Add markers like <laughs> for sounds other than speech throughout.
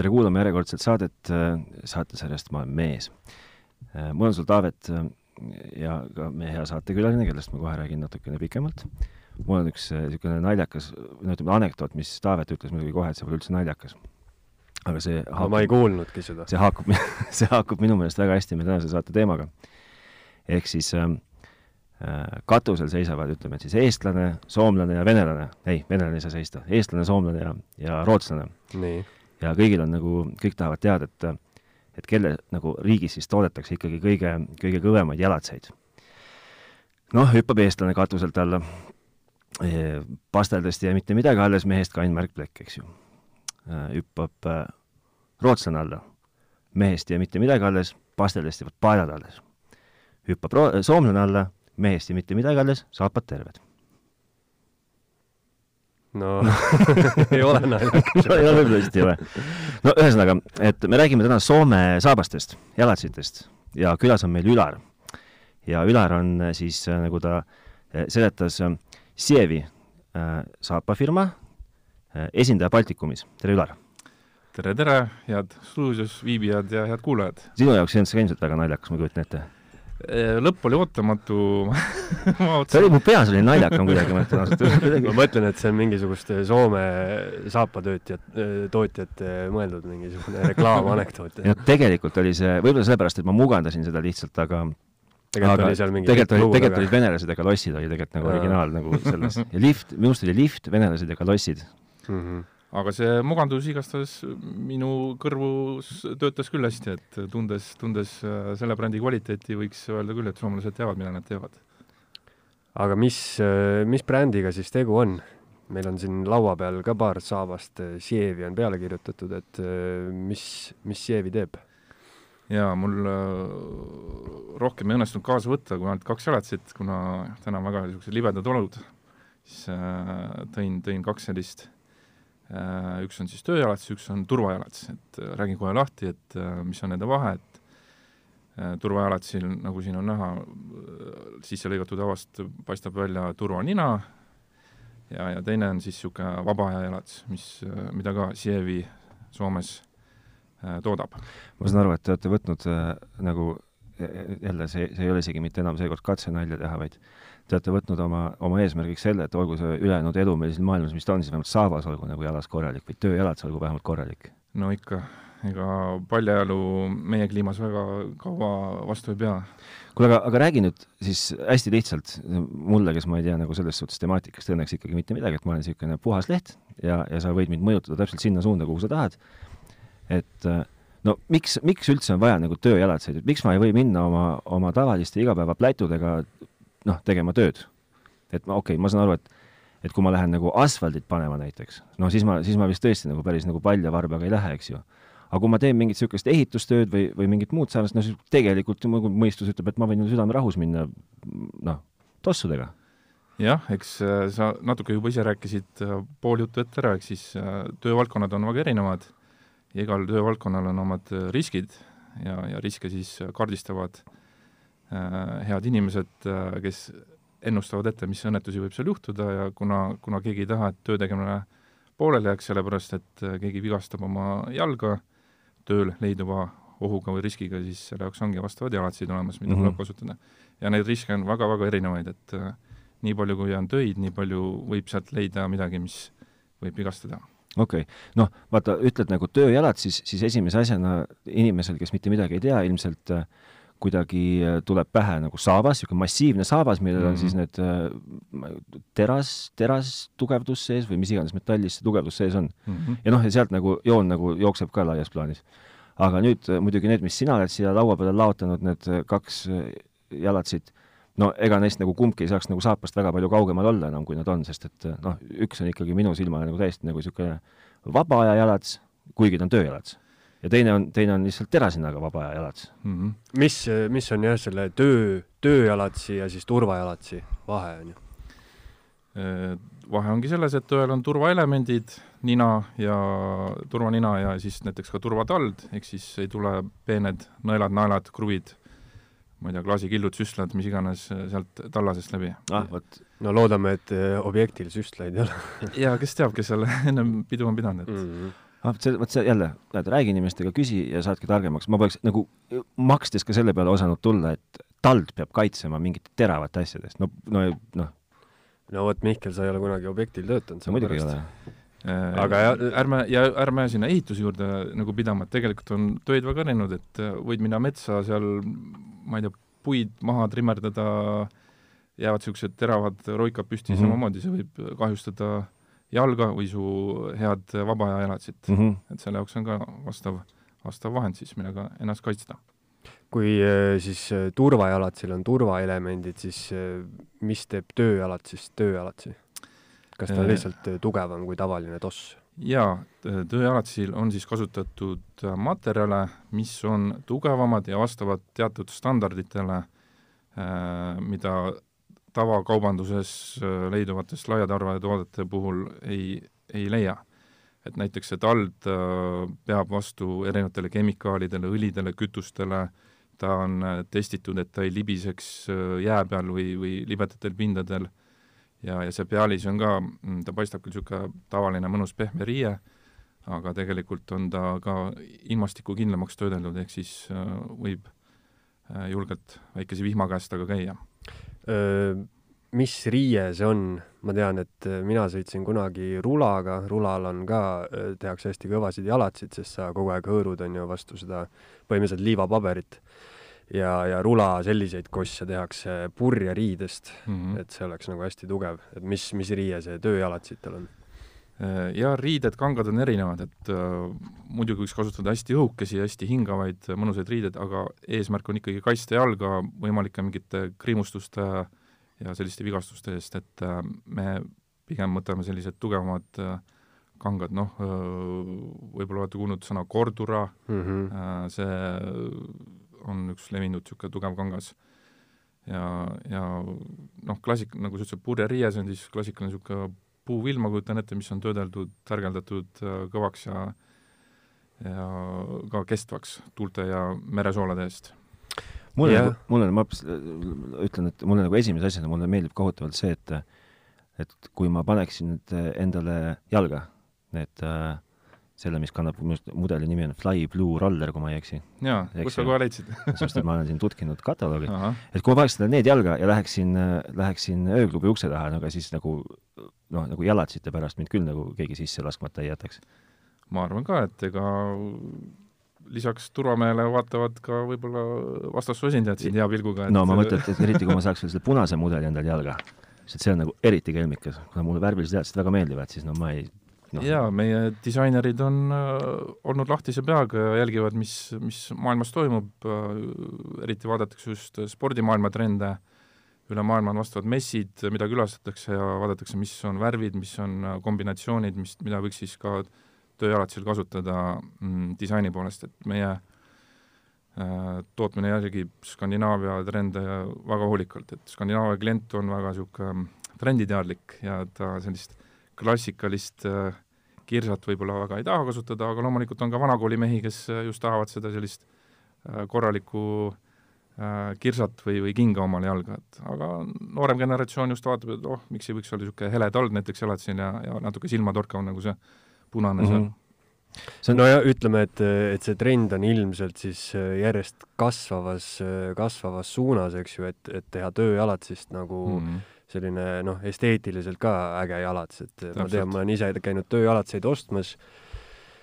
tere kuulama järjekordset saadet saatesarjast Ma olen mees. mul on sul, Taavet, ja ka meie hea saatekülaline, kellest ma kohe räägin natukene pikemalt. mul on üks niisugune naljakas, no ütleme, anekdoot, mis Taavet ütles muidugi kohe, et see pole üldse naljakas. aga see haakub, no, ma ei kuulnudki seda. see haakub, <laughs> see haakub minu meelest väga hästi meie tänase saate teemaga. ehk siis äh, katusel seisavad, ütleme, et siis eestlane, soomlane ja venelane, ei, venelane ei saa seista, eestlane, soomlane ja, ja rootslane. Ja kõigil on nagu, kõik tahavad teada, et et kelle nagu riigis siis toodetakse ikkagi kõige, kõige kõvemaid jalatseid. noh, hüppab eestlane katuselt alla, pasteldest ei jää mitte midagi alles, mehest kain märkplekk, eks ju. hüppab äh, rootslane alla, mehest ei jää mitte midagi alles, pasteldest jäävad paelad alles. hüppab soomlane alla, mehest ei jää mitte midagi alles, saapad terved no <laughs> <laughs> ei ole naljakas no ei ole, võib-olla vist ei ole. no ühesõnaga, et me räägime täna Soome saabastest, jalatsitest ja külas on meil Ülar. ja Ülar on äh, siis, äh, nagu ta äh, seletas, Sievi saapafirma esindaja Baltikumis. tere, Ülar! tere, tere, head stuudios viibijad ja head kuulajad! sinu jaoks ei olnud see ka ilmselt väga naljakas, ma kujutan ette lõpp oli ootamatu <laughs> see oli mu peas oli naljakam kuidagi, ma ütlen ausalt öeldes. <laughs> ma mõtlen, et see on mingisuguste Soome saapatöötjad, tootjate mõeldud mingisugune reklaamanekdoot. ja tegelikult oli see, võib-olla sellepärast, et ma mugandasin seda lihtsalt, aga tegelikult aga oli seal mingi tegelikult oli, tegelikult olid venelased ja kalossid oli tegelikult nagu originaal nagu selles ja lift, minu arust oli lift, venelased ja kalossid mm. -hmm aga see mugandus igastahes minu kõrvus töötas küll hästi, et tundes, tundes äh, selle brändi kvaliteeti, võiks öelda küll, et soomlased teavad, mida nad teevad. aga mis, äh, mis brändiga siis tegu on? meil on siin laua peal ka paar saabast, äh, Sievi on peale kirjutatud, et mis, mis Sievi teeb? jaa, mul rohkem ei õnnestunud kaasa võtta kui ainult kaks jalatsit, kuna täna on väga niisugused libedad olud, siis tõin, tõin kaks sellist üks on siis tööjalats, üks on turvajalats, et äh, räägin kohe lahti, et äh, mis on nende vahe, et turvajalatsil, nagu siin on näha, sisse lõigatud havast paistab välja turvanina ja, ja teine on siis niisugune vaba aja jalats, mis, mida ka Sievi Soomes toodab. ma saan aru, et te olete võtnud äh, nagu jälle see, see ei ole isegi mitte enam seekord katsenalja teha, vaid te olete võtnud oma, oma eesmärgiks selle, et olgu see ülejäänud elu meil siin maailmas, mis ta on, siis vähemalt saabas olgu nagu jalas korralik või tööjalats olgu vähemalt korralik. no ikka, ega paljajalu meie kliimas väga kaua vastu ei pea. kuule, aga, aga räägi nüüd siis hästi lihtsalt mulle, kes ma ei tea nagu selles suhtes temaatikast õnneks ikkagi mitte midagi, et ma olen niisugune puhas leht ja, ja sa võid mind mõjutada täpselt sinna suunda, kuhu sa tahad, et no miks, miks üldse on vaja nagu tööjalatseid, et miks ma ei või minna oma, oma tavaliste igapäevaplätudega noh, tegema tööd. et ma, okei okay,, ma saan aru, et et kui ma lähen nagu asfaldit panema näiteks, no siis ma, siis ma vist tõesti nagu päris nagu palja varbaga ei lähe, eks ju. aga kui ma teen mingit niisugust ehitustööd või, või mingit muud sarnast, no siis tegelikult mu mõistus ütleb, et ma võin südame rahus minna noh, tossudega. jah, eks äh, sa natuke juba ise rääkisid äh, pool juttu ette ära, ehk siis äh, töövaldkonnad on väga erinevad ja igal töövaldkonnal on omad riskid ja, ja riske siis kaardistavad äh, Äh, head inimesed, äh, kes ennustavad ette, mis õnnetusi võib seal juhtuda ja kuna, kuna keegi ei taha, et töö tegemine pooleli jääks, sellepärast et äh, keegi vigastab oma jalga tööl leiduva ohuga või riskiga, siis selle jaoks ongi vastavad jalatsid olemas, mida mm -hmm. tuleb kasutada. ja neid riske on väga-väga erinevaid, et äh, nii palju, kui on töid, nii palju võib sealt leida midagi, mis võib vigastada okei okay., noh, vaata, ütled nagu tööjalad, siis, siis esimese asjana inimesel, kes mitte midagi ei tea, ilmselt äh, kuidagi äh, tuleb pähe nagu saabas, niisugune massiivne saabas, millel on mm -hmm. siis need äh, teras, terastugevdus sees või mis iganes metallis see tugevdus sees on mm. -hmm. ja noh, ja sealt nagu joon nagu jookseb ka laias plaanis. aga nüüd äh, muidugi need, mis sina oled siia laua peale laotanud, need kaks jalatsit, no ega neist nagu kumbki ei saaks nagu saapast väga palju kaugemal olla enam, kui nad on, sest et noh, üks on ikkagi minu silmale nagu täiesti nagu niisugune vaba aja jalats, kuigi ta on tööjalats ja teine on, teine on lihtsalt terasinaga vaba aja jalats mm. -hmm. mis, mis on jah, selle töö, tööjalatsi ja siis turvajalatsi vahe, on ju? Äh, vahe ongi selles, et ühel on turvaelemendid, nina ja turvanina ja siis näiteks ka turvatald, ehk siis ei tule peened nõelad, naelad, kruvid, ma ei tea, klaasikillud, süstlad, mis iganes sealt tallasest läbi. ah, vot. no loodame, et äh, objektil süstlaid ei ole <laughs> jaa, kes teab, kes seal <laughs> ennem pidu on pidanud, et mm -hmm ah, see, vot see jälle, näed, räägi inimestega, küsi ja saadki targemaks. ma poleks nagu makstes ka selle peale osanud tulla, et tald peab kaitsema mingit teravat asjadest. no, no, noh. no vot, Mihkel, sa ei ole kunagi objektil töötanud. no muidugi ei ole Äh, aga ja, ärme, ja ärme sinna ehituse juurde nagu pidama, et tegelikult on töid väga erinevad, et äh, võid minna metsa seal, ma ei tea, puid maha trimmerdada, jäävad niisugused teravad roikad püsti mm, -hmm. samamoodi see võib kahjustada jalga või su head vaba aja elatsit mm. -hmm. et selle jaoks on ka vastav, vastav vahend siis, millega ennast kaitsta. kui äh, siis turvajalatsil on turvaelemendid, siis mis teeb tööjalatsist tööjalatsi? Kas ta on äh. lihtsalt äh, tugevam kui tavaline toss? jaa, tööjalatsil on siis kasutatud äh, materjale, mis on tugevamad ja vastavad teatud standarditele, mida tavakaubanduses leiduvatest laiatarvetoodete puhul ei, ei leia. et näiteks see tald peab vastu erinevatele kemikaalidele, õlidele, kütustele, ta on testitud, et ta ei libiseks jää peal või, või libedatel pindadel ja, ja see pealis on ka, mm, ta paistab küll niisugune tavaline mõnus pehme riie, aga tegelikult on ta ka ilmastikukindlamaks töödeldud, ehk siis äh, võib äh, julgelt väikese vihma käest taga käia. Mis riie see on? ma tean, et äh, mina sõitsin kunagi rulaga, rulal on ka, tehakse hästi kõvasid jalatsid, sest sa kogu aeg hõõrud, on ju, vastu seda põhimõtteliselt liivapaberit ja, ja rula selliseid kosse tehakse purjeriidest mm, -hmm. et see oleks nagu hästi tugev, et mis, mis riie see tööjalatsitel on? Äh, ja riided, kangad on erinevad, et äh, muidugi võiks kasutada hästi õhukesi, hästi hingavaid, mõnusaid riideid, aga eesmärk on ikkagi kaitsta jalga võimalike mingite kriimustuste ja selliste vigastuste eest, et äh, me pigem võtame sellised tugevamad äh, kangad, noh, äh, võib-olla olete kuulnud sõna kordura mm, -hmm. see on üks levinud niisugune tugev kangas. ja, ja noh, klassik, nagu sa ütlesid, purjeriie, see on siis klassikaline niisugune puuvill, ma kujutan ette, mis on töödeldud, tärgeldatud äh, kõvaks ja ja ka kestvaks tuulte ja meresoolade eest. mulle yeah., nagu, mulle, ma ütlen, et mulle nagu esimese asjana, mulle meeldib kohutavalt see, et et kui ma paneksin nüüd endale jalga need äh, selle, mis kannab, mudeli nimi on Fly Blue Roller, kui ma ei eksi. jaa, kus sa kohe leidsid? <laughs> sest et ma olen siin tutkinud kataloogi. et kui ma paneks need jalga ja läheksin, läheksin ööklubi ukse taha, no aga siis nagu noh, nagu jalatsite pärast mind küll nagu keegi sisse laskmata ei jätaks. ma arvan ka, et ega lisaks turvamehele vaatavad ka võib-olla vastassu esindajad sind hea pilguga et.... no ma mõtlen, et eriti kui ma saaks veel selle punase mudeli endale jalga, sest see on nagu eriti kelmikas, kuna mulle värvilised jäätised väga meeldivad, siis no ma ei no.. jaa, meie disainerid on äh, olnud lahtise peaga ja jälgivad, mis, mis maailmas toimub äh,, eriti vaadatakse just spordimaailma trende, üle maailma on vastavad messid, mida külastatakse ja vaadatakse, mis on värvid, mis on äh, kombinatsioonid, mis, mida võiks siis ka tööjalatsil kasutada mm, disaini poolest, et meie äh, tootmine jälgib Skandinaavia trende väga hoolikalt, et Skandinaavia klient on väga niisugune trenditeadlik ja ta sellist klassikalist äh, kirsat võib-olla väga ei taha kasutada, aga loomulikult on ka vanakooli mehi, kes äh, just tahavad seda sellist äh, korralikku kirsat või, või kinga omale jalga, et aga noorem generatsioon just vaatab, et oh, miks ei võiks olla niisugune hele tald näiteks jalatsil ja, ja natuke silmatorkav nagu see punane mm -hmm. seal see on no ja ütleme, et, et see trend on ilmselt siis järjest kasvavas, kasvavas suunas, eks ju, et, et teha tööjalatsist nagu mm -hmm selline noh, esteetiliselt ka äge jalats, et Täpselt. ma tean, ma olen ise käinud tööjalatseid ostmas,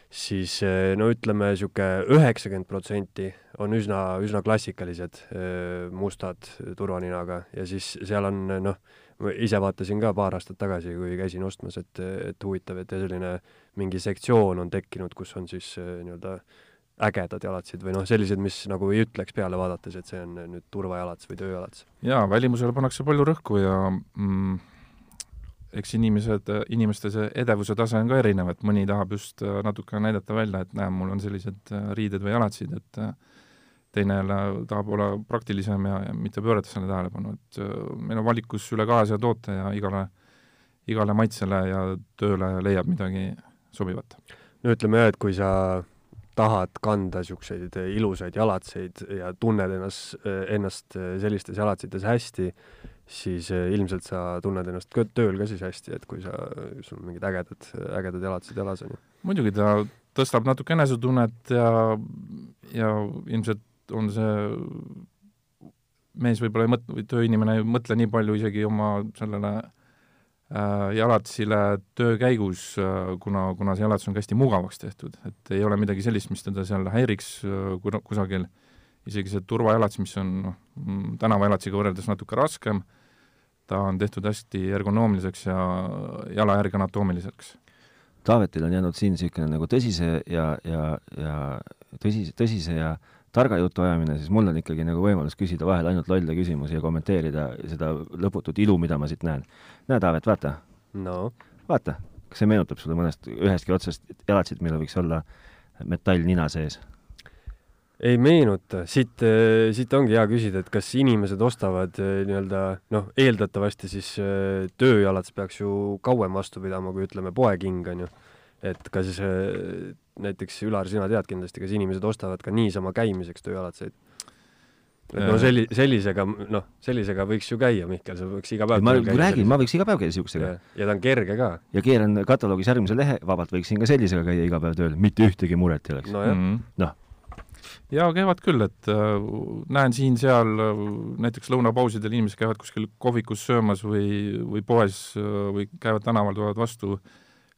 siis eh, no ütleme, niisugune üheksakümmend protsenti on üsna, üsna klassikalised, eh, mustad turvaninaga ja siis seal on noh, ma ise vaatasin ka paar aastat tagasi, kui käisin ostmas, et, et huvitav, et selline mingi sektsioon on tekkinud, kus on siis eh, nii-öelda äh, ägedad jalatsid või noh, sellised, mis nagu ei ütleks peale vaadates, et see on nüüd turvajalats või tööjalats? jaa, välimusele pannakse palju rõhku ja mm, eks inimesed, inimeste see edevuse tase on ka erinev, et mõni tahab just äh, natuke näidata välja, et näe, mul on sellised äh, riided või jalatsid, et äh, teine jälle tahab olla praktilisem ja, ja mitte pöörata sellele tähelepanu, et meil on valikus üle kahesaja toote ja igale, igale maitsele ja tööle leiab midagi sobivat. no ütleme jah, et kui sa tahad kanda niisuguseid ilusaid jalatseid ja tunned ennast, ennast sellistes jalatsites hästi, siis eh, ilmselt sa tunned ennast tööl ka siis hästi, et kui sa, sul mingid ägedad, ägedad jalatsid jalas, on ju. muidugi ta tõstab natuke enesetunnet ja, ja ilmselt on see mees võib-olla ei mõtle, või tööinimene ei mõtle nii palju isegi oma sellele äh, jalatsile töö käigus äh,, kuna, kuna see jalats on ka hästi mugavaks tehtud, et ei ole midagi sellist, mis teda seal häiriks äh, kusagil, isegi see turvajalats, mis on noh, mm, tänavajalatsiga võrreldes natuke raskem, ta on tehtud hästi ergonoomiliseks ja jala järgi anatoomiliseks. Taavetil on jäänud siin niisugune nagu tõsise ja, ja, ja tõsise, tõsise ja targa jutu ajamine, siis mul on ikkagi nagu võimalus küsida vahel ainult lolle küsimusi ja kommenteerida seda lõputut ilu, mida ma siit näen. näe, Taavet, vaata no.. vaata, kas see meenutab sulle mõnest, ühestki otsast jalatsit, millel võiks olla metall nina sees? ei meenuta, siit, siit ongi hea küsida, et kas inimesed ostavad eh, nii-öelda noh, eeldatavasti siis eh, tööjalats peaks ju kauem vastu pidama kui ütleme poeking on ju. Et kas eh, näiteks Ülar, sina tead kindlasti, kas inimesed ostavad ka niisama käimiseks tööjalatseid? et no selli-, sellisega, noh, sellisega võiks ju käia, Mihkel, sa võiks iga päev ma räägin, ma võiks iga päev käia niisugusega. ja ta on kerge ka. ja keeran kataloogis järgmise lehe, vabalt võiksin ka sellisega käia iga päev tööl, mitte ühtegi muret ei oleks. nojah mm -hmm.. noh jaa, käivad küll, et äh, näen siin-seal äh, näiteks lõunapausidel inimesed käivad kuskil kohvikus söömas või, või poes äh, või käivad tänaval, tulevad vastu,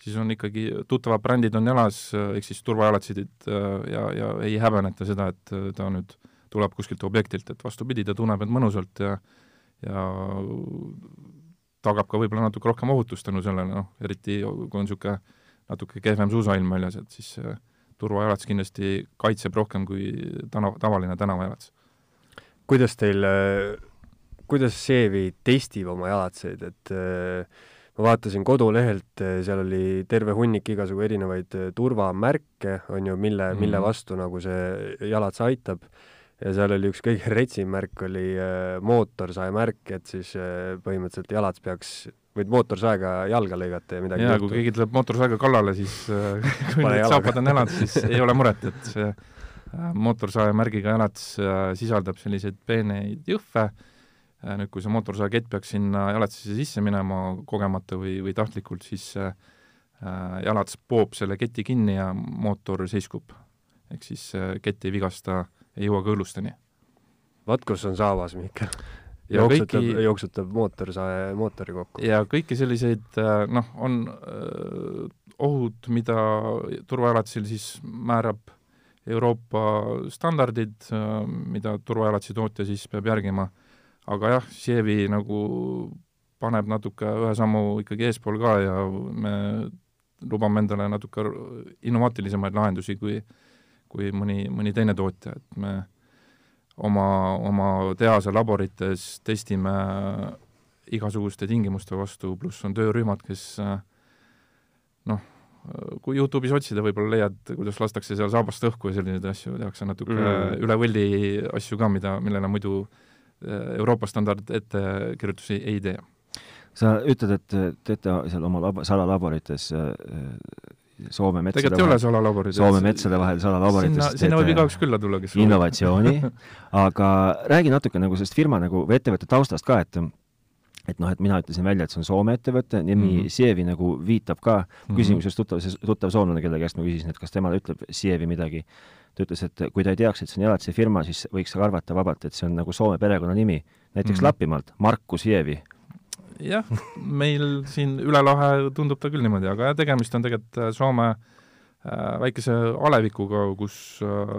siis on ikkagi tuttavad brändid on jalas, äh, ehk siis turvajalatsid äh, ja, ja ei häbeneta seda, et äh, ta nüüd tuleb kuskilt objektilt, et vastupidi, ta tunneb end mõnusalt ja ja tagab ka võib-olla natuke rohkem ohutust tänu sellele, noh, eriti kui on niisugune natuke kehvem suusailm väljas, et siis äh, turvajalats kindlasti kaitseb rohkem kui tänav, tavaline tänavajalats. kuidas teil, kuidas Seevi testib oma jalatseid, et ma vaatasin kodulehelt, seal oli terve hunnik igasugu erinevaid turvamärke, on ju, mille mm, mille vastu nagu see jalats aitab. Ja seal oli üks kõige <laughs> retsim märk oli mootorsae märk, et siis põhimõtteliselt jalats peaks võid mootorsaega jalga lõigata ja midagi jaa, kui keegi tuleb mootorsaega kallale, siis <laughs> kui need saapad on jalad, siis <laughs> ei ole muret, et see mootorsae märgiga jalats sisaldab selliseid peeneid jõhve, nüüd kui see mootorsaekett peaks sinna jalatsisse sisse minema kogemata või, või tahtlikult, siis jalats poob selle keti kinni ja mootor seiskub. ehk siis kett ei vigasta, ei jõua ka õlusteni. vaat kus on saavas, Mihkel jooksutab kõiki..., jooksutab mootor, mootori kokku. ja kõiki selliseid äh, noh, on öö, äh, ohud, mida turvajalatsil siis määrab Euroopa standardid, äh, mida turvajalatsi tootja siis peab järgima, aga jah, Sievi nagu paneb natuke ühe sammu ikkagi eespool ka ja me lubame endale natuke innovaatilisemaid lahendusi kui, kui mõni, mõni teine tootja, et me äh, oma, oma tehase laborites testime igasuguste tingimuste vastu, pluss on töörühmad, kes noh, kui Youtube'is otsida, võib-olla leiad, kuidas lastakse seal saabast õhku ja selliseid asju, tehakse natuke mm. üle võlli asju ka, mida, millele muidu eh, Euroopa standard ettekirjutusi ei tee. sa ütled, et teete seal oma lab-, salalaborites Soome metsade tegelikult ei ole salalaborid. Soome metsade vahel salalaborid. sinna, sinna võib igaüks külla tulla, kes innovatsiooni aga räägi natuke nagu sellest firma nagu või ettevõtte taustast ka, et et noh, et mina ütlesin välja, et see on Soome ettevõte, nimi mm -hmm. Sievi nagu viitab ka, küsimus just tuttav, see tuttav soomlane, kelle käest ma küsisin, et kas temale ütleb Sievi midagi, ta ütles, et kui ta ei teaks, et see on Jalatsi firma, siis võiks arvata vabalt, et see on nagu Soome perekonnanimi. näiteks mm -hmm. Lapimaalt Markus Sievi jah, meil siin üle lahe tundub ta küll niimoodi, aga jah, tegemist on tegelikult äh, Soome äh, väikese alevikuga, kus äh,,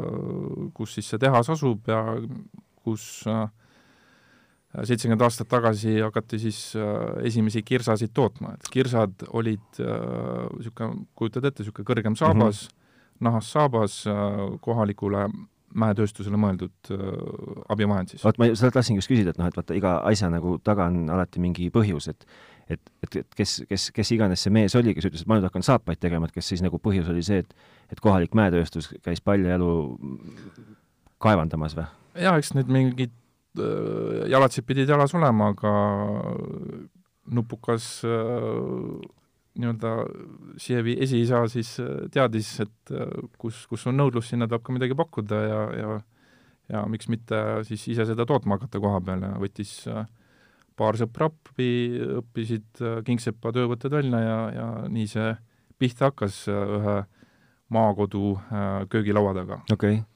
kus siis see tehas asub ja kus äh, seitsekümmend aastat tagasi hakati siis äh, esimesi kirsasid tootma, et kirsad olid niisugune äh,, kujutad ette, niisugune kõrgem saabas mm, -hmm. nahast saabas äh, kohalikule mäetööstusele mõeldud abivahend siis. vot ma seda tahtsingi just küsida, et noh, et vaata iga asja nagu taga on alati mingi põhjus, et et, et, et kes, kes, kes iganes see mees oli, kes ütles, et ma nüüd hakkan saapaid tegema, et kas siis nagu põhjus oli see, et et kohalik mäetööstus käis paljajalu kaevandamas või? jaa, eks need mingid jalatsid pidid jalas olema, aga nupukas äh, nii-öelda Sievi esiisa siis äh, teadis, et äh, kus, kus on nõudlus, sinna tuleb ka midagi pakkuda ja, ja ja miks mitte siis ise seda tootma hakata koha peal ja võttis äh, paar sõpra appi, õppisid kingsepa töövõtted välja ja, ja nii see pihta hakkas ühe maakodu äh, köögilaua taga. okei okay.,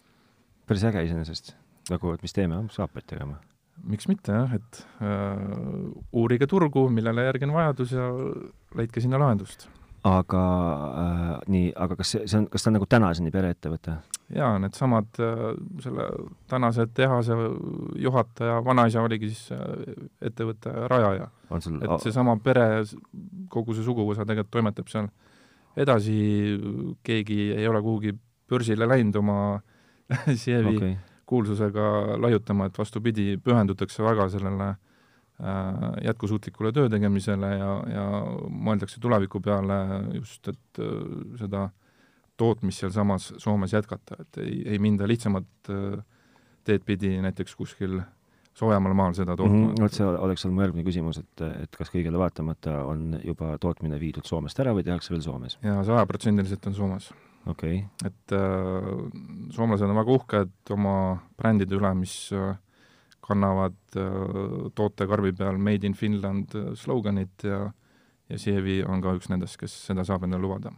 päris äge iseenesest. Nagu, et mis teeme, saab pead tegema miks mitte jah, et äh, uurige turgu, millele järgi on vajadus ja leidke sinna lahendust. aga äh, nii, aga kas see, see on, kas ta on nagu tänaseni pereettevõte? jaa, needsamad äh,, selle tänase tehase juhataja vanaisa oligi siis äh, ettevõtte rajaja. Sul... et seesama pere, kogu see suguvõsa tegelikult toimetab seal edasi, keegi ei ole kuhugi börsile läinud oma <laughs> Sievi okay kuulsusega laiutama, et vastupidi, pühendutakse väga sellele äh, jätkusuutlikule töö tegemisele ja, ja mõeldakse tuleviku peale just, et äh, seda tootmist sealsamas Soomes jätkata, et ei, ei minda lihtsamat äh, teed pidi näiteks kuskil soojemal maal seda tootma mm. -hmm. vot see oleks olnud mu järgmine küsimus, et, et kas kõigele vaatamata on juba tootmine viidud Soomest ära või tehakse veel Soomes? jaa, sajaprotsendiliselt on Soomes okay.. et äh, soomlased on väga uhked oma brändide üle, mis äh, kannavad äh, tootekarbi peal Made in Finland äh, sloganit ja ja Sievi on ka üks nendest, kes seda saab endale lubada.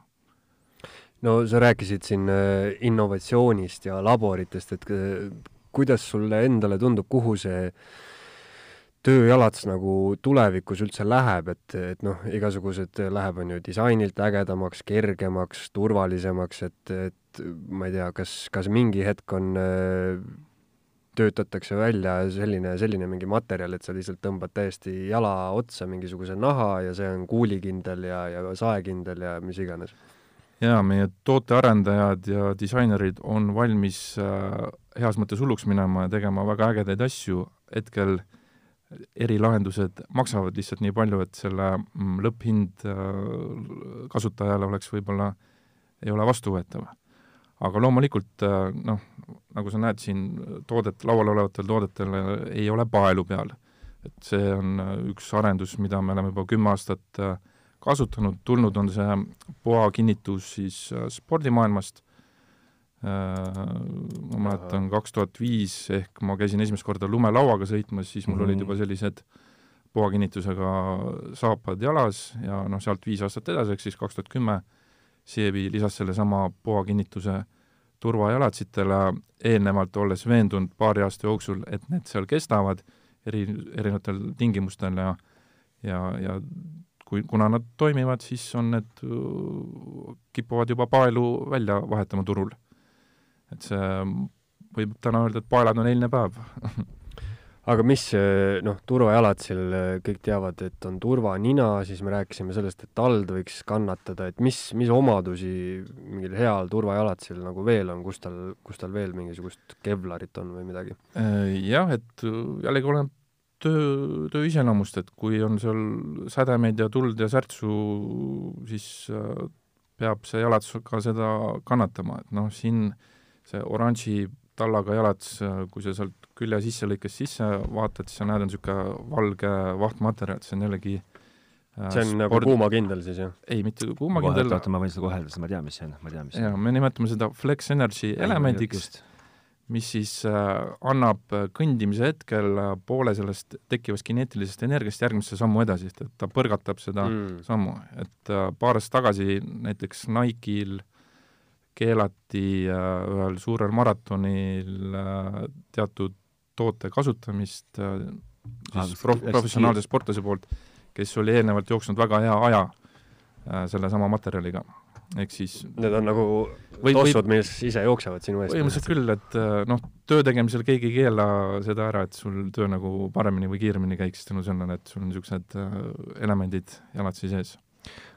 no sa rääkisid siin äh, innovatsioonist ja laboritest, et äh, kuidas sulle endale tundub, kuhu see äh, tööjalats nagu tulevikus üldse läheb, et, et noh, igasugused läheb, on ju, disainilt ägedamaks, kergemaks, turvalisemaks, et, et ma ei tea, kas, kas mingi hetk on, töötatakse välja selline, selline mingi materjal, et sa lihtsalt tõmbad täiesti jala otsa mingisuguse naha ja see on kuulikindel ja, ja saekindel ja mis iganes. jaa, meie tootearendajad ja disainerid on valmis äh, heas mõttes hulluks minema ja tegema väga ägedaid asju, hetkel äh, erilahendused maksavad lihtsalt nii palju, et selle mm, lõpphind äh, kasutajale oleks võib-olla, ei ole vastuvõetav. aga loomulikult äh, noh, nagu sa näed siin toodet, laual olevatel toodetel äh, ei ole paelu peal. et see on üks arendus, mida me oleme juba kümme aastat kasutanud, tulnud on see poa kinnitus siis spordimaailmast ma mäletan, kaks tuhat viis ehk ma käisin esimest korda lumelauaga sõitmas, siis mul mm -hmm. olid juba sellised puhakinnitusega saapad jalas ja noh, sealt viis aastat edasi, ehk siis kaks tuhat kümme Sievi lisas sellesama puhakinnituse turvajalatsitele, eelnevalt olles veendunud paari aasta jooksul, et need seal kestavad eri, erinevatel tingimustel ja ja, ja kui, kuna nad toimivad, siis on need, kipuvad juba paelu välja vahetama turul et see võib täna öelda, et paelad on eilne päev. <laughs> Aga mis, noh, turvajalatsil kõik teavad, et on turvanina, siis me rääkisime sellest, et tald võiks kannatada, et mis, mis omadusi mingil heal turvajalatsil nagu veel on, kus tal, kus tal veel mingisugust kevlarit on või midagi? Äh, jah, et jällegi oleneb töö, töö iseloomust, et kui on seal sädemeid ja tuld ja särtsu, siis peab see jalats ka seda kannatama, et noh, siin äh, see oranži tallaga jalats, kui sa sealt külje sisse lõikes sisse vaatad, siis sa näed, on niisugune valge vahtmaterjal, see on jällegi äh, see on sport... nagu kuumakindel siis, jah? ei, mitte kuumakindel. oota, ma võin seda kohe öelda, sest ma tean, mis see on, ma tean, mis see on. jaa, me nimetame seda Flex Energy elemendiks, mis siis äh, annab kõndimise hetkel äh, poole sellest tekkivast kineetilisest energiast järgmisse sammu edasi, et ta põrgatab seda mm. sammu, et äh, paar aastat tagasi näiteks Nike'il äh, keelati äh, ühel suurel maratonil äh, teatud toote kasutamist äh, siis prof-, professionaalse sportlase poolt, kes oli eelnevalt jooksnud väga hea aja sellesama materjaliga. ehk siis Need on nagu või, tossud, mis ise jooksevad sinu eest? põhimõtteliselt küll, et noh, töö tegemisel keegi ei keela seda ära, et sul töö nagu paremini või kiiremini käiks tänu sellele, et sul on niisugused elemendid jalatsi sees Äh,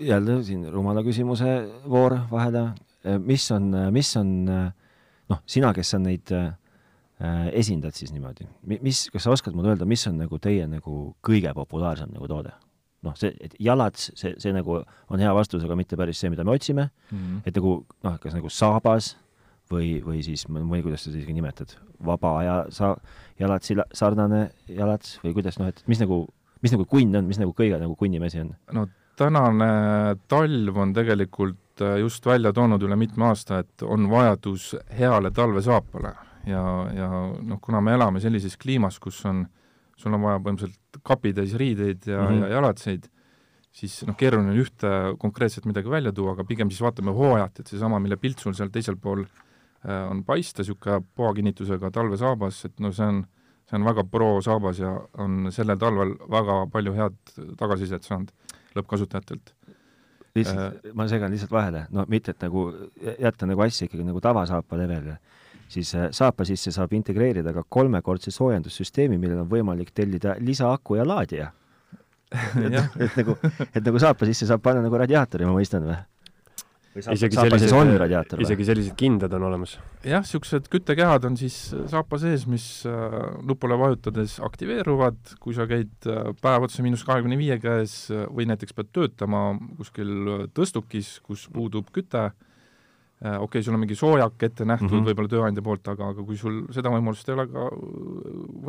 jälle siin rumala küsimuse voor vahele, äh, mis on, mis on noh, sina, kes sa neid äh, esindad siis niimoodi, mis, kas sa oskad mulle öelda, mis on nagu teie nagu kõige populaarsem nagu toode? noh, see, et jalats, see, see nagu on hea vastus, aga mitte päris see, mida me otsime mm, -hmm. et nagu noh, kas nagu saabas või, või siis, tea, kuidas sa seda nimetad, vaba aja sa-, jalatsi sarnane jalats või kuidas noh, et mis nagu, mis nagu kunn on, mis nagu kõige nagu kunnimesi on? no tänane talv on tegelikult äh, just välja toonud üle mitme aasta, et on vajadus heale talvesaapale ja, ja noh, kuna me elame sellises kliimas, kus on, sul on vaja põhimõtteliselt kapitäis riideid ja mm, -hmm. ja jalatseid, siis noh, keeruline on ühte konkreetselt midagi välja tuua, aga pigem siis vaatame hooajat, et seesama, mille pilt sul seal teisel pool äh, on paista, niisugune poakinnitusega talvesaabas, et no see on, see on väga pro saabas ja on sellel talvel väga palju head tagasisidet saanud lõppkasutajatelt lihtsalt äh,, ma segan lihtsalt vahele, no mitte, et nagu jätta nagu asja ikkagi nagu tavasaapa levelile, siis äh, saapa sisse saab integreerida ka kolmekordse soojendussüsteemi, millel on võimalik tellida lisaaku ja laadija. <laughs> et, et nagu, et nagu saapa sisse saab panna nagu radiaatori, ma mõistan või? Isegi sellised, isegi sellised kindad on olemas? jah, niisugused küttekehad on siis saapa sees, mis äh, nupule vajutades aktiveeruvad, kui sa käid äh, päev otsa miinus kahekümne viie käes äh, või näiteks pead töötama kuskil tõstukis, kus puudub küte, okei okay,, sul on mingi soojak ette nähtud mm -hmm. võib-olla tööandja poolt, aga, aga kui sul seda võimalust ei ole ka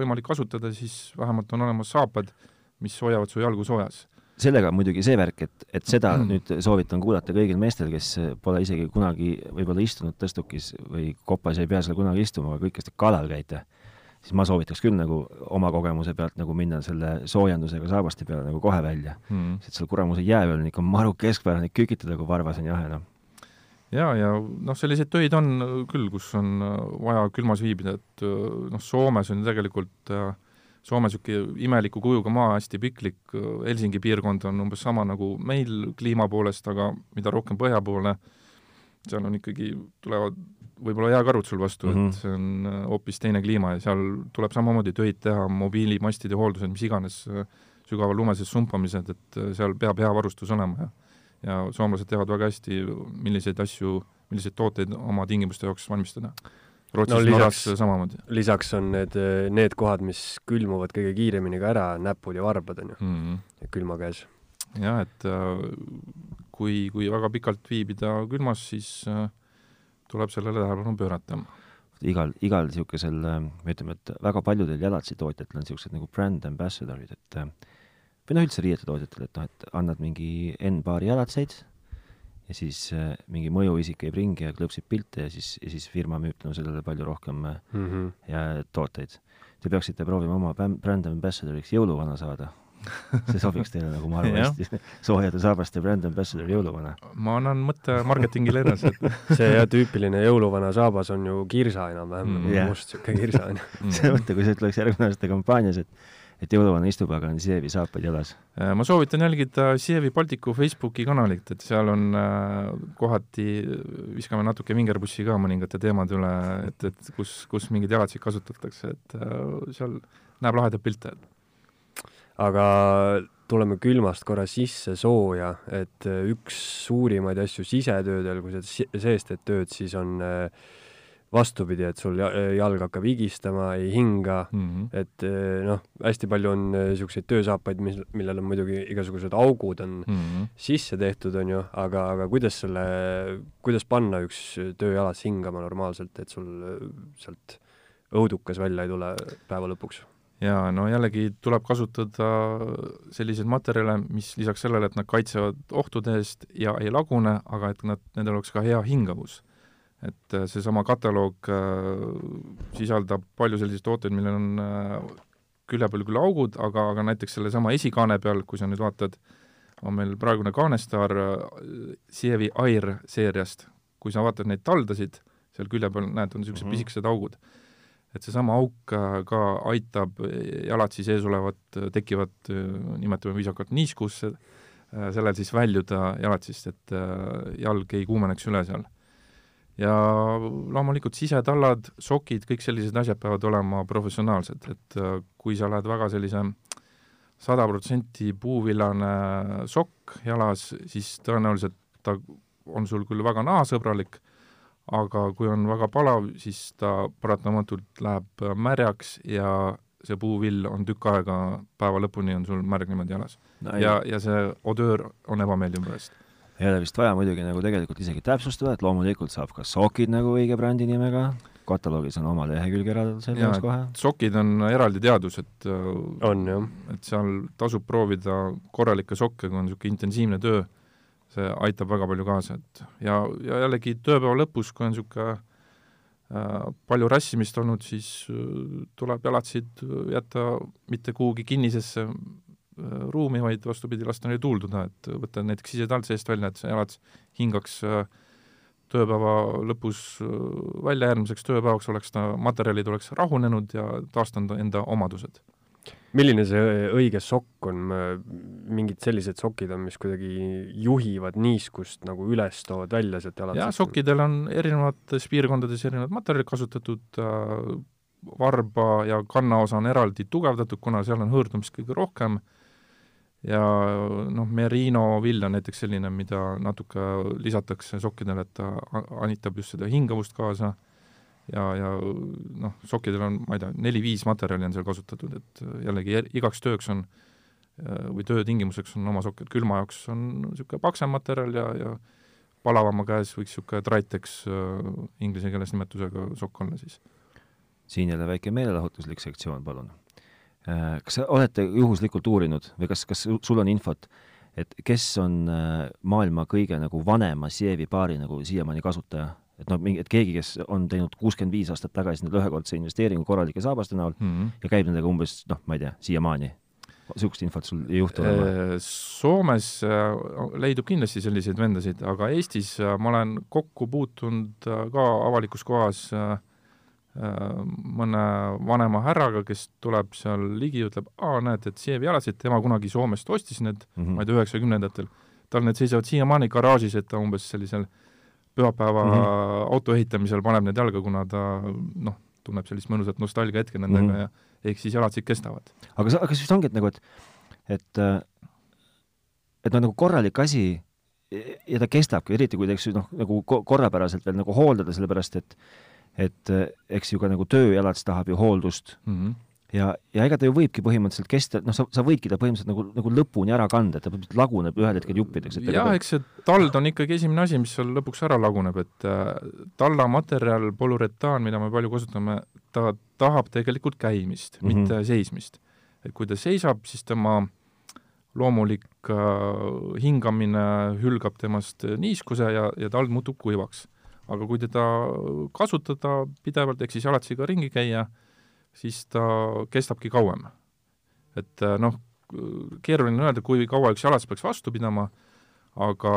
võimalik kasutada, siis vähemalt on olemas saapad, mis hoiavad su jalgu soojas sellega on muidugi see värk, et, et seda mm. nüüd soovitan kuulata kõigil meestel, kes pole isegi kunagi võib-olla istunud tõstukis või kopas ja ei pea seal kunagi istuma, aga kõik, kes te kalal käite, siis ma soovitaks küll nagu oma kogemuse pealt nagu minna selle soojendusega saabaste peale nagu kohe välja mm.. sest seal kuramuse jää peal on ikka maru keskpärane kükitada, kui varvas on jahe, noh. ja, ja noh, selliseid töid on küll, kus on vaja külmas viibida, et noh, Soomes on tegelikult äh, Soome niisugune imeliku kujuga maa, hästi piklik, Helsingi piirkond on umbes sama nagu meil kliima poolest, aga mida rohkem põhja poole, seal on ikkagi, tulevad võib-olla jääkarud sul vastu mm, -hmm. et mhm. see on äh, hoopis teine kliima ja seal tuleb samamoodi töid teha, mobiilimastide hooldused, mis iganes, äh, sügaval lume sees sumpamised, et äh, seal peab hea varustus olema ja ja soomlased teavad väga hästi, milliseid asju, milliseid tooteid oma tingimuste jaoks valmistada Rootsis no, lisaks, samamoodi. lisaks on need, need kohad, mis külmuvad kõige kiiremini ka ära, näpud ja varbad on ju mm, -hmm. külma käes. jah, et äh, kui, kui väga pikalt viibida külmas, siis äh, tuleb sellele tähelepanu pöörata. igal, igal niisugusel, äh, ütleme, et väga paljudel jalatsitootjatel on niisugused nagu brand ambassadorid, et või noh, üldse riietetootjatel, et noh, et annad mingi N-paari jalatseid ja siis äh, mingi mõjuisik käib ringi ja klõpsib pilte ja siis, ja siis firma müüb tänu sellele palju rohkem mm -hmm. ja tooteid. Te peaksite proovima oma brand ambassadoriks jõuluvana saada <laughs> see sobiks teile nagu ma arvan hästi soojade saabaste brand ambassador jõuluvana. ma annan mõtte marketingile edasi, et <laughs> see jah, tüüpiline jõuluvana saabas on ju kirsa enam-vähem mm, -hmm. must siuke kirsa on ju. <laughs> see mõte, kui see tuleks järgmine aasta kampaanias, et et jõuluvana istub, aga on Sievi saapad jalas. Äh, ma soovitan jälgida Sievi Balticu Facebooki kanalit, et seal on äh, kohati, viskame natuke vingerpussi ka mõningate teemade üle, et, et kus, kus mingeid jalatsid kasutatakse, et äh, seal näeb lahedaid pilte. aga tuleme külmast korra sisse sooja, et üks suurimaid asju sisetöödel, kui sa sees teed tööd, siis on äh, vastupidi, et sul jalg hakkab higistama, ei hinga mm, -hmm. et eh, noh, hästi palju on niisuguseid eh, töösaapaid, mis, millel on muidugi igasugused augud on mm -hmm. sisse tehtud, on ju, aga, aga kuidas selle, kuidas panna üks tööjalas hingama normaalselt, et sul eh, sealt õudukas välja ei tule päeva lõpuks? jaa, no jällegi tuleb kasutada selliseid materjale, mis lisaks sellele, et nad kaitsevad ohtude eest ja ei lagune, aga et nad, nendel oleks ka hea hingavus et äh, seesama kataloog äh, sisaldab palju selliseid tooteid, millel on äh, külje peal küll augud, aga, aga näiteks sellesama esikaane peal, kui sa nüüd vaatad, on meil praegune kaanestaar Sievi Air seeriast, kui sa vaatad neid taldasid, seal külje peal näed, on niisugused mm -hmm. pisikesed augud. et seesama auk ka aitab jalatsi sees olevat tekkivat, nimetame viisakalt niiskusse, sellel siis väljuda jalatsist, et jalg ei kuumeneks üle seal ja loomulikult sisetallad, sokid, kõik sellised asjad peavad olema professionaalsed, et äh, kui sa lähed väga sellise sada protsenti puuvillane sokk jalas, siis tõenäoliselt ta on sul küll väga nahasõbralik, aga kui on väga palav, siis ta paratamatult läheb märjaks ja see puuvill on tükk aega, päeva lõpuni on sul märg niimoodi jalas. No,. ja, ja see odöör on ebameeldiv pärast ei ole vist vaja muidugi nagu tegelikult isegi täpsustada, et loomulikult saab ka sokid nagu õige brändi nimega, kataloogis on oma lehekülg eraldatud selle jaoks kohe. sokid on eraldi teadus, et äh, on jah. et seal tasub proovida korralikke sokke, kui on niisugune intensiivne töö, see aitab väga palju kaasa, et ja, ja jällegi tööpäeva lõpus, kui on niisugune äh, palju rassimist olnud, siis äh, tuleb jalatsid jätta mitte kuhugi kinnisesse, ruumi, vaid vastupidi, lasta neil tuulduda, et võtta näiteks sisetald seest välja, et see jalad hingaks tööpäeva lõpus välja, järgmiseks tööpäevaks oleks ta, materjalid oleks rahunenud ja taastanud enda omadused. Milline see õige sokk on, mingid sellised sokid on, mis kuidagi juhivad niiskust nagu üles, toovad välja sealt jalad? jah, sokkidel on erinevates piirkondades erinevad materjalid kasutatud äh,, varba ja kannaosa on eraldi tugevdatud, kuna seal on hõõrdumist kõige rohkem, ja noh, merino vill on näiteks selline, mida natuke lisatakse sokkidele, et ta anitab just seda hingavust kaasa ja, ja noh, sokkidel on, ma ei tea, neli-viis materjali on seal kasutatud, et jällegi igaks tööks on või töötingimuseks on oma sokk, et külma jaoks on niisugune paksem materjal ja, ja palavama käes võiks niisugune Tritex äh, inglise keeles nimetusega sokk olla siis. siin jälle väike meelelahutuslik sektsioon, palun äh,. Kas olete juhuslikult uurinud või kas, kas sul on infot, et kes on äh, maailma kõige nagu vanema Sievi paari nagu siiamaani kasutaja? et noh, mingi, et keegi, kes on teinud kuuskümmend viis aastat tagasi nüüd ühekordse investeeringu korralike saabaste näol mm -hmm. ja käib nendega umbes noh, ma ei tea, siiamaani. niisugust infot sul ei juhtu olema? Äh, Soomes äh, leidub kindlasti selliseid vendasid, aga Eestis äh, ma olen kokku puutunud ka avalikus kohas mõne vanema härraga, kes tuleb seal ligi, ütleb, aa, näed, et Sievi jalasid, tema kunagi Soomest ostis need mm, -hmm. ma ei tea, üheksakümnendatel. tal need seisavad siiamaani garaažis, et ta umbes sellisel äh, pühapäeva mm -hmm. auto ehitamisel paneb need jalga, kuna ta noh, tunneb sellist mõnusat nostalgia hetke nendega mm -hmm. ja ehk siis jalad siit kestavad. aga sa, kas just ongi, et nagu, et et et noh, nagu korralik asi ja ta kestabki, eriti kui ta, eks ju, noh, nagu korrapäraselt veel nagu hooldada, sellepärast et et eks ju ka nagu tööjalad tahab ju hooldust mm. -hmm ja, ja ega ta ju võibki põhimõtteliselt kesta, noh, sa, sa võidki ta põhimõtteliselt nagu, nagu lõpuni ära kanda, et ta laguneb ühel hetkel juppideks. jah, eks see tald on ikkagi esimene asi, mis seal lõpuks ära laguneb, et äh, tallamaterjal, polüretaan, mida me palju kasutame, ta tahab tegelikult käimist mm, -hmm. mitte seismist. et kui ta seisab, siis tema loomulik äh, hingamine hülgab temast niiskuse ja, ja tald muutub kuivaks. Aga kui teda kasutada pidevalt, ehk siis jalatsiga ringi käia, siis ta kestabki kauem. et äh, noh, keeruline öelda, kui kaua üks jalas peaks vastu pidama, aga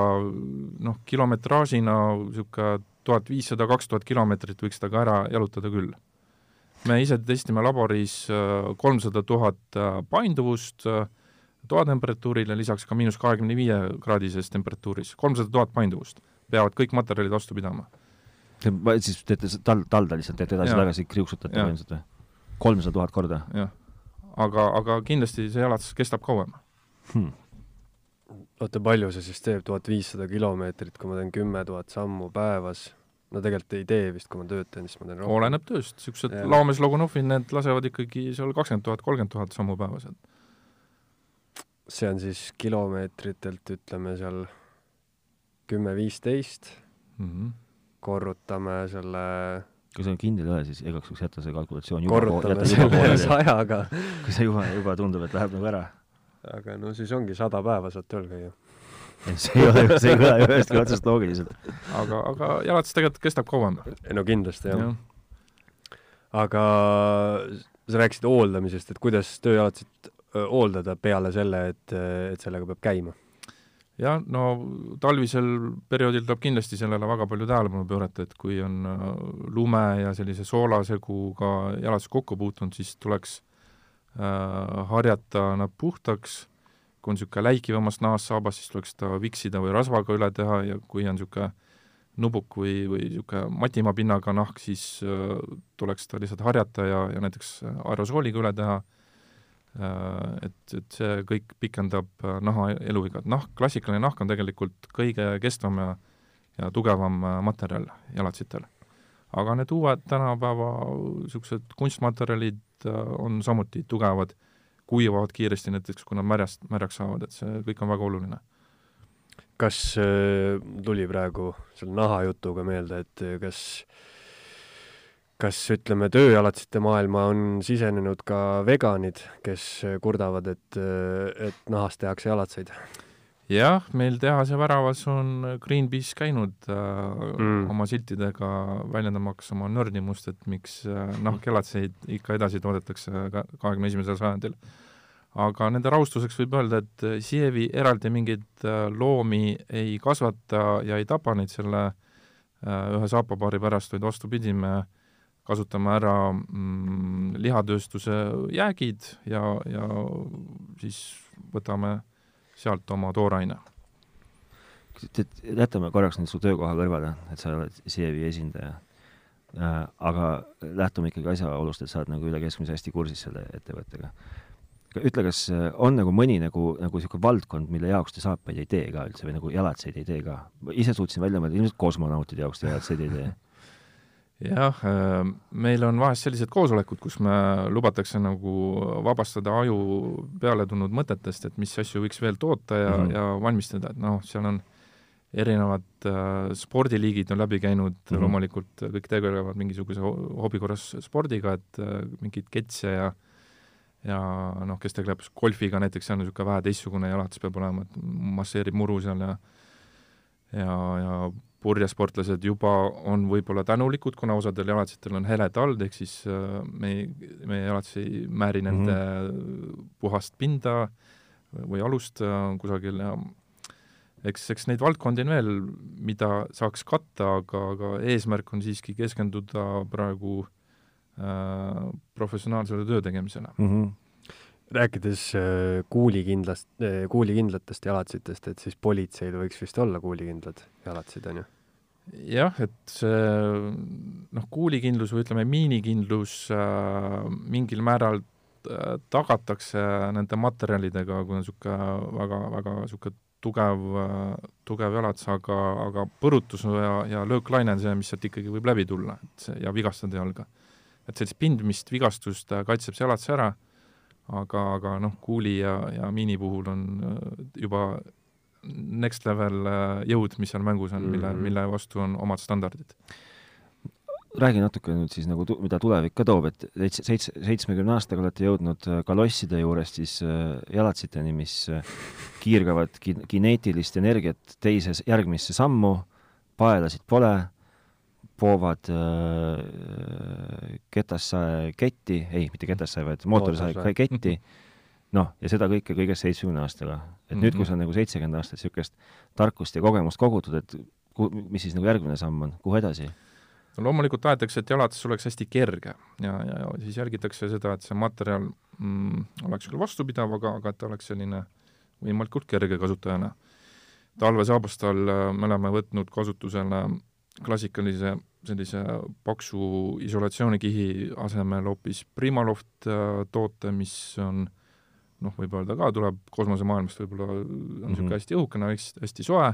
noh, kilometraažina niisugune tuhat viissada, kaks tuhat kilomeetrit võiks ta ka ära jalutada küll. me ise testime laboris äh, kolmsada tuhat äh, painduvust toatemperatuurile, lisaks ka miinus kahekümne viie kraadises temperatuuris, kolmsada tuhat painduvust, peavad kõik materjalid vastu pidama. Siis teete tal-, talda lihtsalt, teete edasi-tagasi, kriuksutate põhimõtteliselt või? kolmsada tuhat korda? jah. aga, aga kindlasti see jalatus kestab kauem hmm.. oota, palju see siis teeb, tuhat viissada kilomeetrit, kui ma teen kümme tuhat sammu päevas? no tegelikult ei tee vist, kui ma tööd teen, siis ma teen rohkem. oleneb tööst, niisugused Laames Logunovil, need lasevad ikkagi seal kakskümmend tuhat, kolmkümmend tuhat sammu päevas, et see on siis kilomeetritelt, ütleme seal kümme-viisteist mm, -hmm. Korrutame selle kui sa kindel ei ole, siis igaks juhuks jäta see kalkulatsioon korrutame selle sajaga. <laughs> kui see juba, juba tundub, et läheb nagu ära. aga no siis ongi sada päeva saad tööl käia. see ei ole, see ei kõla ju ühestki otsast loogiliselt. aga, aga jalatus tegelikult kestab kauem. no kindlasti, jah ja.. aga sa rääkisid hooldamisest, et kuidas tööjalatsit hooldada peale selle, et, et sellega peab käima jah, no talvisel perioodil tuleb kindlasti sellele väga palju tähelepanu pöörata, et kui on äh, lume ja sellise soolaseguga jalas kokku puutunud, siis tuleks äh, harjata nad puhtaks, kui on niisugune läikivamast nahast saabas, siis tuleks ta viksida või rasvaga üle teha ja kui on niisugune nubuk või, või niisugune matimaa pinnaga nahk, siis äh, tuleks ta lihtsalt harjata ja, ja näiteks aerosooliga üle teha. äh,, Äh, et, et see kõik pikendab äh, naha eluiga, et nahk, klassikaline nahk on tegelikult kõige kestvam ja, ja tugevam äh, materjal jalatsitel. aga need uued tänapäeva niisugused kunstmaterjalid on samuti tugevad, kuivavad kiiresti näiteks, kui nad märjast, märjaks saavad, et see kõik on väga oluline. kas äh, tuli praegu selle nahajutuga meelde, et kas äh, kas ütleme, tööjalatsite maailma on sisenenud ka veganid, kes kurdavad, et, et nahast tehakse jalatseid? jah, meil tehase väravas on Greenpeace käinud äh, mm. oma siltidega väljendamaks oma nördimust, et miks äh, nahkjalatseid ikka edasi toodetakse kahekümne esimesel sajandil. aga nende rahustuseks võib öelda, et Sievi eraldi mingeid äh, loomi ei kasvata ja ei tapa neid selle äh, ühe saapapaari pärast, vaid vastupidi, me kasutame ära mm, lihatööstuse jäägid ja, ja siis võtame sealt oma tooraine. jätame korraks nüüd su töökoha kõrvale, et sa oled Sievi esindaja äh,. aga lähtume ikkagi asjaolust, et sa oled nagu üle keskmise hästi kursis selle ettevõttega ütle, kas äh, on nagu mõni nagu, nagu niisugune valdkond, mille jaoks te saapaid ei tee ka üldse või nagu jalatseid ei tee ka? ise suutsin välja mõelda, ilmselt kosmonautide jaoks te jalatseid ei tee jah, äh, meil on vahest sellised koosolekud, kus me lubatakse nagu vabastada aju peale tulnud mõtetest, et mis asju võiks veel toota ja mm, -hmm. ja valmistada, et noh, seal on erinevad äh, spordiliigid on läbi käinud mm, -hmm. loomulikult kõik tegelevad mingisuguse hobi korras spordiga, et äh, mingeid ketse ja ja noh, kes tegeleb golfiga näiteks, see on niisugune vähe teistsugune jalatis peab olema, et masseerib muru seal ja ja, ja purjesportlased juba on võib-olla tänulikud, kuna osadel jalatsitel on hele tald, ehk siis äh, me ei, meie jalatis ei määri nende mm -hmm. puhast pinda või alust äh, kusagil ja eks, eks neid valdkondi on veel, mida saaks katta, aga, aga eesmärk on siiski keskenduda praegu Äh, professionaalsele töö tegemisele mm. -hmm. Rääkides äh, kuulikindlast, äh, kuulikindlatest jalatsitest, et siis politseil võiks vist olla kuulikindlad jalatsid, on ju? jah, et see noh, kuulikindlus või ütleme, miinikindlus äh, mingil määral äh, tagatakse nende materjalidega, kui on niisugune väga, väga niisugune tugev, tugev jalats, aga, aga põrutus ja, ja lööklaine on see, mis sealt ikkagi võib läbi tulla, et see ja vigastada jalga et sellist pindmist, vigastust kaitseb see jalatis ära, aga, aga noh, kuuli ja, ja miini puhul on äh, juba next level äh, jõud, mis seal mängus on, mille, mhm. mille vastu on omad standardid. räägi natuke nüüd siis nagu, mida tulevik ka toob, et seitse, seitse, seitsmekümne aastaga olete jõudnud äh, kalosside juurest siis jalatsiteni, mis kiirgavad kineetilist energiat teise, järgmisse sammu, paelasid pole poovad äh, ketassae ketti, ei, mitte ketassae, vaid mootorsae ketti, noh, ja seda kõike kõigest seitsmekümne aastaga. et mm -hmm. nüüd, kui sa on nagu seitsekümmend aastat niisugust tarkust ja kogemust kogutud, et ku-, mis siis nagu järgmine samm on, kuhu edasi? no loomulikult tahetakse, et jalatis oleks hästi kerge ja, ja, ja siis jälgitakse seda, et see materjal mm, oleks küll vastupidav, aga, aga et ta oleks selline võimalikult kerge kasutajana. talvesaabastal äh, me oleme võtnud kasutusele klassikalise sellise paksu isolatsioonikihi asemel hoopis Primaloft äh, toote, mis on noh, võib öelda ka, tuleb kosmosemaailmast, võib-olla on niisugune mm -hmm. hästi õhukene, hästi, soe,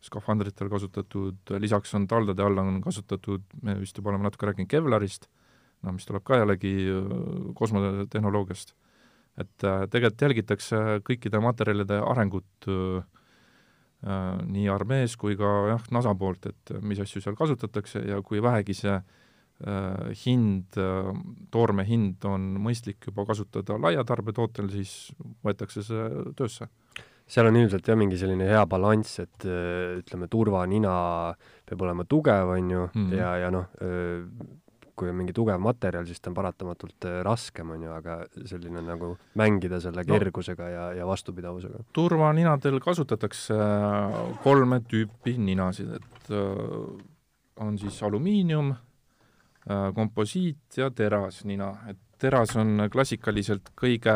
skafandritel kasutatud, lisaks on taldade all on kasutatud, me vist juba oleme natuke rääkinud Kevlarist, no mis tuleb ka jällegi äh, kosmotehnoloogiast. et äh, tegelikult jälgitakse kõikide materjalide arengut Äh, nii armees kui ka jah, NASA poolt, et mis asju seal kasutatakse ja kui vähegi see äh, hind äh,, toorme hind on mõistlik juba kasutada laiatarbetootel, siis võetakse see töösse. seal on ilmselt jah, mingi selline hea balanss, et äh, ütleme, turvanina peab olema tugev, on ju mm, -hmm. ja, ja noh, äh, kui on mingi tugev materjal, siis ta on paratamatult äh, raskem, on ju, aga selline nagu mängida selle kergusega no, ja, ja vastupidavusega. turvaninadel kasutatakse äh, kolme tüüpi ninasid, et äh, on siis alumiinium, komposiit ja terasnina, et teras on klassikaliselt kõige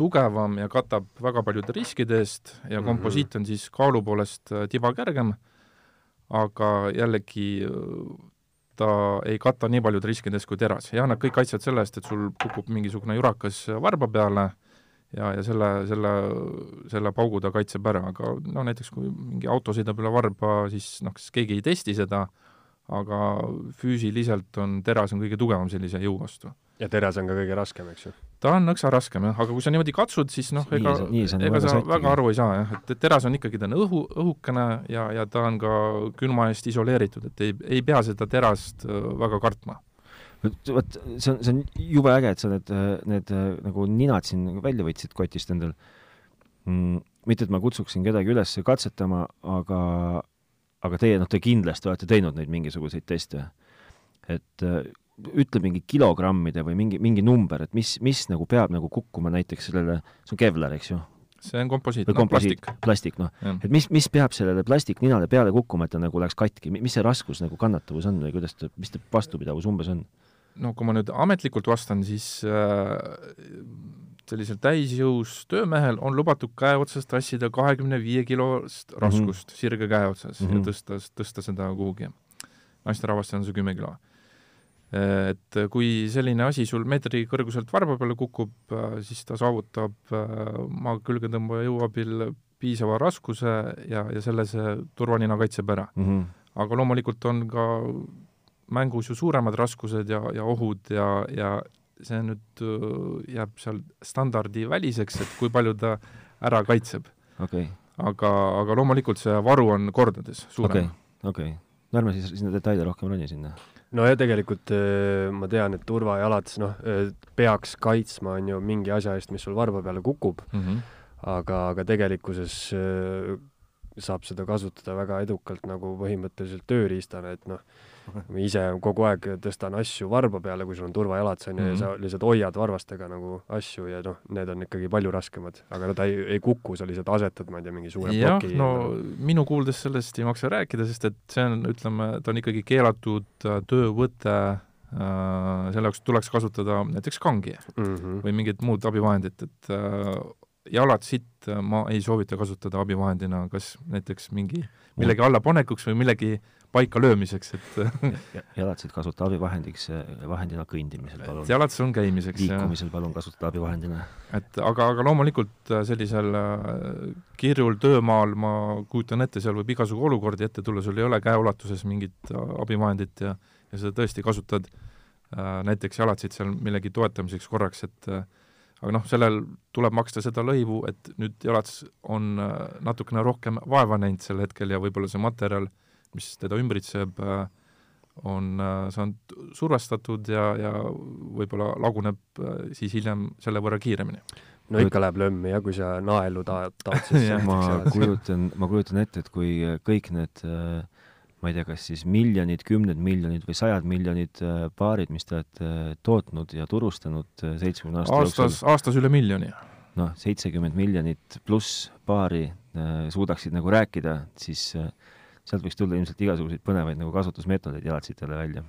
tugevam ja katab väga paljude riskide eest ja mhm. komposiit on siis kaalu poolest tiba kergem, aga jällegi ta ei kata nii paljude riskidest kui teras. Ja nad kõik kaitsevad selle eest, et sul kukub mingisugune jurakas varba peale ja, ja selle, selle, selle paugu ta kaitseb ära, aga no näiteks kui mingi auto sõidab üle varba, siis noh, kas keegi ei testi seda, aga füüsiliselt on teras on kõige tugevam sellise jõu vastu. ja teras on ka kõige raskem, eks ju? ta on nõksa raskem jah, aga kui sa niimoodi katsud, siis noh, ega, ega sa sätigi. väga aru ei saa jah, et teras on ikkagi, ta on õhu, õhukene ja, ja ta on ka külma eest isoleeritud, et ei, ei pea seda terast väga kartma. vot see on, see on jube äge, et sa need, need nagu ninad siin välja võtsid kotist endal mm,. mitte, et ma kutsuksin kedagi üles katsetama, aga, aga teie, noh, te kindlasti olete teinud neid mingisuguseid teste. et ütle mingi kilogrammide või mingi, mingi number, et mis, mis nagu peab nagu kukkuma näiteks sellele, see on Kevlar, eks ju? see on komposiit, noh, plastik. plastik, noh. et mis, mis peab sellele plastikninale peale kukkuma, et ta nagu läheks katki, mis see raskus nagu kannatavus on või kuidas ta, mis ta vastupidavus umbes on? No kui ma nüüd ametlikult vastan, siis äh, sellisel täisjõus töömehel on lubatud käe otsas tassida kahekümne viie kilost mhm. raskust mm -hmm. sirge käe otsas mm -hmm. ja mhm. tõsta, tõsta seda kuhugi. naisterahvastel on see kümme kilo et kui selline asi sul meetri kõrguselt varba peale kukub, siis ta saavutab äh, maa külgetõmbaja jõu abil piisava raskuse ja, ja selle see turvanina kaitseb ära mm. -hmm. aga loomulikult on ka mängus ju suuremad raskused ja, ja ohud ja, ja see nüüd äh, jääb seal standardiväliseks, et kui palju ta ära kaitseb okay.. aga, aga loomulikult see varu on kordades suurem. okei okay., okei okay.. no ärme siis sinna detaile rohkem roni sinna no ja tegelikult äh, ma tean, et turvajalad noh, äh, peaks kaitsma, on ju, mingi asja eest, mis sul varba peale kukub mm, -hmm. aga, aga tegelikkuses saab seda kasutada väga edukalt nagu põhimõtteliselt tööriistana, et noh, <laughs> ma ise kogu aeg tõstan asju varba peale, kui sul on turvajalad, on ju, ja sa mhm. lihtsalt hoiad varvastega nagu asju ja noh, need on ikkagi palju raskemad, aga no ta ei, ei kuku, sa lihtsalt asetad, ma ei tea, mingi suure jah, no minu kuuldes sellest ei maksa rääkida, sest et see on, ütleme, ta on ikkagi keelatud äh, töövõte äh,, selle jaoks tuleks kasutada näiteks kangi mm -hmm. või mingit muud abivahendit, et äh, jalad sitt ma ei soovita kasutada abivahendina, kas näiteks mingi millegi allapanekuks või millegi äh, paika löömiseks, et jalatsid kasuta abivahendiks, vahendina kõndimisel palun. jalatsid on käimiseks. liikumisel palun kasutada abivahendina. et aga, aga loomulikult äh, sellisel äh, kirjul töömaal ma kujutan ette, seal võib igasugu olukordi ette tulla, sul ei ole käeulatuses mingit äh, abivahendit ja, ja sa tõesti kasutad näiteks jalatsid seal millegi toetamiseks korraks, et aga noh, sellel tuleb maksta seda lõivu, et nüüd jalats on natukene rohkem vaeva näinud sel hetkel ja võib-olla see materjal äh, mis teda ümbritseb, äh, on äh, saanud survestatud ja, ja võib-olla laguneb äh, siis hiljem selle võrra kiiremini. no ikka läheb lömmi jah, kui sa naelu ta-, tahad siis <laughs> ma kujutan, ma kujutan ette, et kui kõik need ma ei tea, kas siis miljonid, kümned miljonid või sajad miljonid paarid, mis te olete tootnud ja turustanud seitsmekümne aasta aastas, jooksul aastas üle miljoni. noh, seitsekümmend miljonit pluss paari suudaksid nagu rääkida, siis äh, sealt võiks tulla ilmselt igasuguseid põnevaid nagu kasutusmeetodeid jalatsitele välja.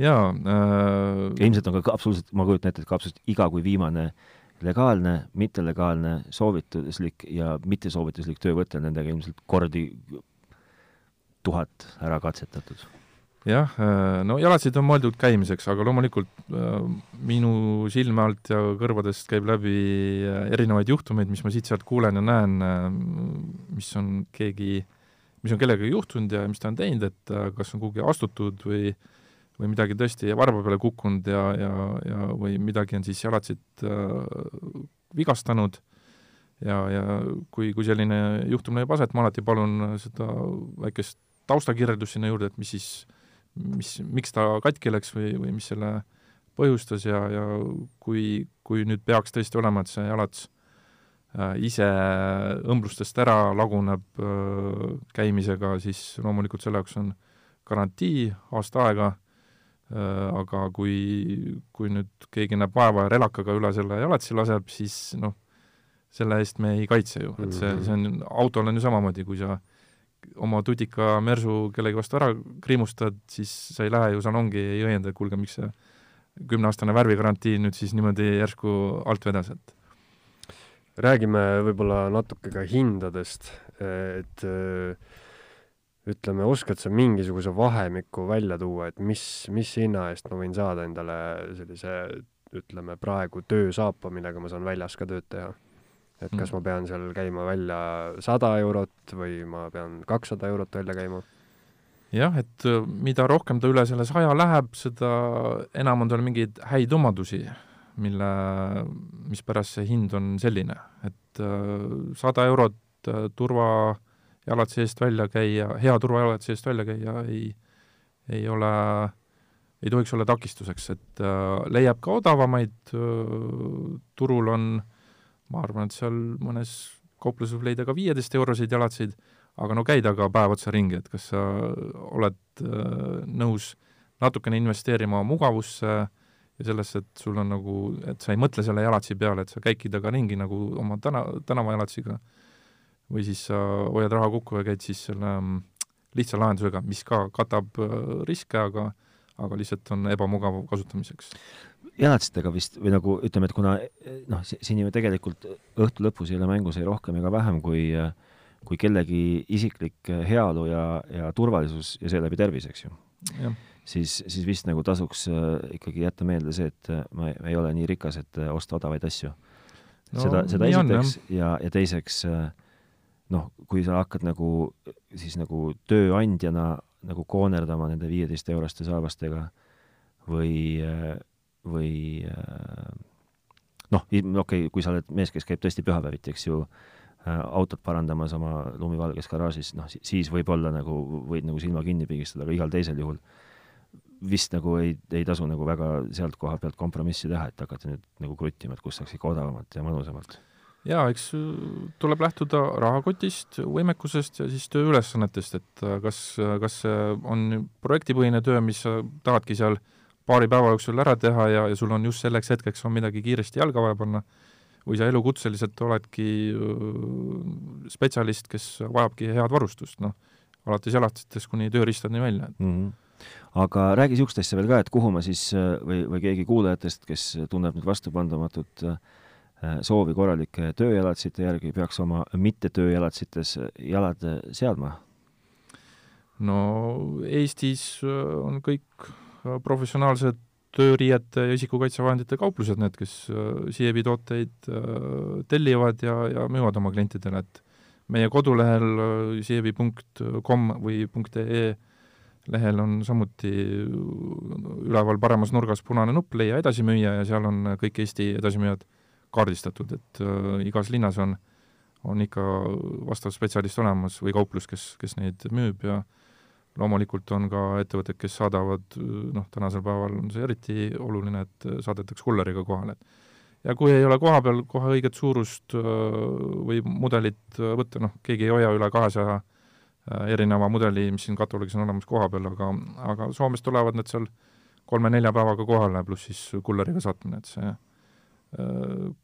jaa äh.... ja ilmselt on ka absoluutselt, ma kujutan ette, et ka absoluutselt iga kui viimane legaalne, mittelegaalne, soovituslik ja mittesoovituslik töövõte on nendega ilmselt kordi tuhat ära katsetatud. jah, äh, no jalatsid on mõeldud käimiseks, aga loomulikult äh, minu silme alt ja kõrvadest käib läbi äh, erinevaid juhtumeid, mis ma siit-sealt kuulen ja näen, mis on keegi äh, mis on kellegagi juhtunud ja mis ta on teinud, et äh, kas on kuhugi astutud või või midagi tõesti varba peale kukkunud ja, ja, ja või midagi on siis jalatsit äh, vigastanud. Ja, ja kui, kui selline juhtum leiab aset, ma alati palun seda väikest taustakirjeldust sinna juurde, et mis siis, mis, miks ta katki läks või, või mis selle põhjustas ja, ja kui, kui nüüd peaks tõesti olema, et see jalats äh, ise õmblustest ära laguneb äh, käimisega, siis loomulikult selle jaoks on garantii aasta aega, äh, aga kui, kui nüüd keegi näeb vaeva ja relakaga üle selle jalatsi laseb, siis noh, selle eest me ei kaitse ju, et see, see on, autol on ju samamoodi, kui sa oma tutika mersu kellegi vastu ära kriimustad, siis sa ei lähe ju salongi ei õienda, et kuulge, miks see kümneaastane värvigarantii nüüd siis niimoodi järsku alt vedas, et räägime võib-olla natuke ka hindadest, et ütleme, oskad sa mingisuguse vahemiku välja tuua, et mis, mis hinna eest ma võin saada endale sellise ütleme praegu töösaapa, millega ma saan väljas ka tööd teha? et kas mm. ma pean seal käima välja sada eurot või ma pean kakssada eurot välja käima? jah, et mida rohkem ta üle selle saja läheb, seda enam on tal mingeid häid omadusi mille, mispärast see hind on selline, et äh, sada eurot äh, turvajalatsi eest välja käia, hea turvajalatsi eest välja käia ei, ei ole, ei tohiks olla takistuseks, et äh, leiab ka odavamaid, turul on, ma arvan, et seal mõnes kaupluses võib leida ka viieteist euroseid jalatseid, aga no käida ka päev otsa ringi, et kas sa oled nõus natukene investeerima mugavusse ja sellesse, et sul on nagu, et sa ei mõtle selle jalatsi peale, et sa käidki temaga ringi nagu oma täna, tänavajalatsiga, või siis sa hoiad raha kokku ja käid siis selle mm, lihtsa lahendusega, mis ka katab äh, riske, aga aga lihtsalt on ebamugav kasutamiseks. jalatistega vist, või nagu ütleme, et kuna noh, siin ju tegelikult õhtu lõpus ei ole mängus ei rohkem ega vähem kui kui kellegi isiklik heaolu ja, ja turvalisus ja seeläbi tervis, eks ju. Siis, siis vist nagu tasuks äh, ikkagi jätta meelde see, et äh, ma ei ole nii rikas, et äh, osta odavaid asju no,. seda, seda esiteks on, ja, ja teiseks noh, kui sa hakkad nagu siis nagu tööandjana nagu koonerdama nende viieteist euroste saabastega või, või noh, okei okay,, kui sa oled mees, kes käib tõesti pühapäeviti, eks ju, autot parandamas oma lumivalges garaažis, noh, siis võib-olla nagu võid nagu silma kinni pigistada, aga igal teisel juhul vist nagu ei, ei tasu nagu väga sealt koha pealt kompromissi teha, et hakata nüüd nagu kruttima, et kus saaks ikka odavamalt ja mõnusamalt jaa, eks tuleb lähtuda rahakotist, võimekusest ja siis tööülesannetest, et äh, kas, kas see on projektipõhine töö, mis sa tahadki seal paari päeva jooksul ära teha ja, ja sul on just selleks hetkeks on midagi kiiresti jalga vaja panna, või sa elukutseliselt oledki äh, spetsialist, kes vajabki head varustust, noh, alates jalatitest kuni tööriistadeni välja mm. -hmm aga räägi niisugust asja veel ka, et kuhu ma siis äh, või, või keegi kuulajatest, kes tunneb nüüd vastupandamatut äh, Äh, soovi korralike tööjalatsite järgi peaks oma mittetööjalatsites jalad seadma? no Eestis äh, on kõik äh, professionaalsed tööriiete ja isikukaitsevahendite kauplused need, kes Sievi tooteid tellivad ja, ja müüvad oma klientidele, et meie kodulehel sievi.com või .ee lehel on samuti üleval paremas nurgas punane nupp Leia edasimüüja ja seal on kõik Eesti edasimüüjad kaardistatud, et äh, igas linnas on, on ikka vastav spetsialist olemas või kauplus, kes, kes neid müüb ja loomulikult on ka ettevõtted, kes saadavad, noh, tänasel päeval on see eriti oluline, et saadetakse kulleriga kohale. ja kui ei ole kohapeal kohe õiget suurust äh, või mudelit võtta, noh, keegi ei hoia üle kahesaja äh, erineva mudeli, mis siin kataloogis on olemas koha peal, aga, aga Soomest tulevad need seal kolme-nelja päevaga kohale, pluss siis kulleriga saatmine, et see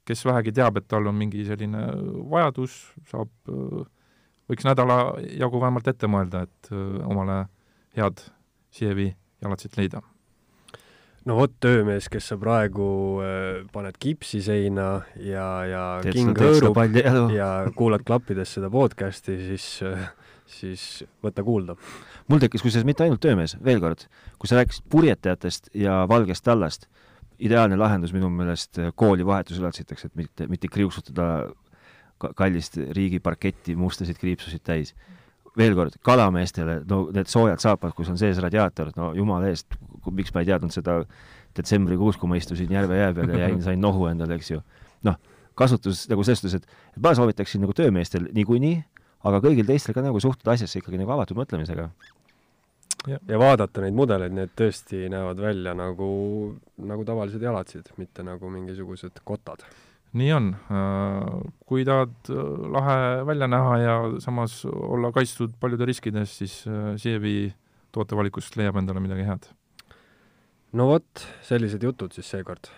kes vähegi teab, et tal on mingi selline vajadus, saab, võiks nädala jagu vähemalt ette mõelda, et omale head Sievi jalatsit leida. no vot, töömees, kes sa praegu äh, paned kipsi seina ja, ja teed king hõõrub ja kuulad klappides seda podcast'i, siis äh, siis võta kuulda. mul tekkis kusjuures mitte ainult töömees, veel kord, kui sa rääkisid purjetajatest ja valgest tallast, ideaalne lahendus minu meelest kooli vahetusülatseteks, et mitte, mitte kriuksutada kallist riigi parketti mustasid kriipsusid täis. veel kord, kalameestele, no need soojad saapad, kus on sees radiaator, no jumala eest, miks ma ei teadnud seda detsembrikuus, kui ma istusin järve jää peal ja jäin, sain nohu endale, eks ju. noh, kasutus nagu selles suhtes, et, ma soovitaksin nagu töömeestel niikuinii, aga kõigil teistel ka nagu suhtuda asjasse ikkagi nagu avatud mõtlemisega ja, vaadata neid mudeleid, need tõesti näevad välja nagu, nagu tavalised jalatsid, mitte nagu mingisugused kotad. nii on. Äh, kui tahad äh, lahe välja näha ja samas olla kaitstud paljude riskide eest, siis äh, Sievi tootevalikust leiab endale midagi head. no vot, sellised jutud siis seekord.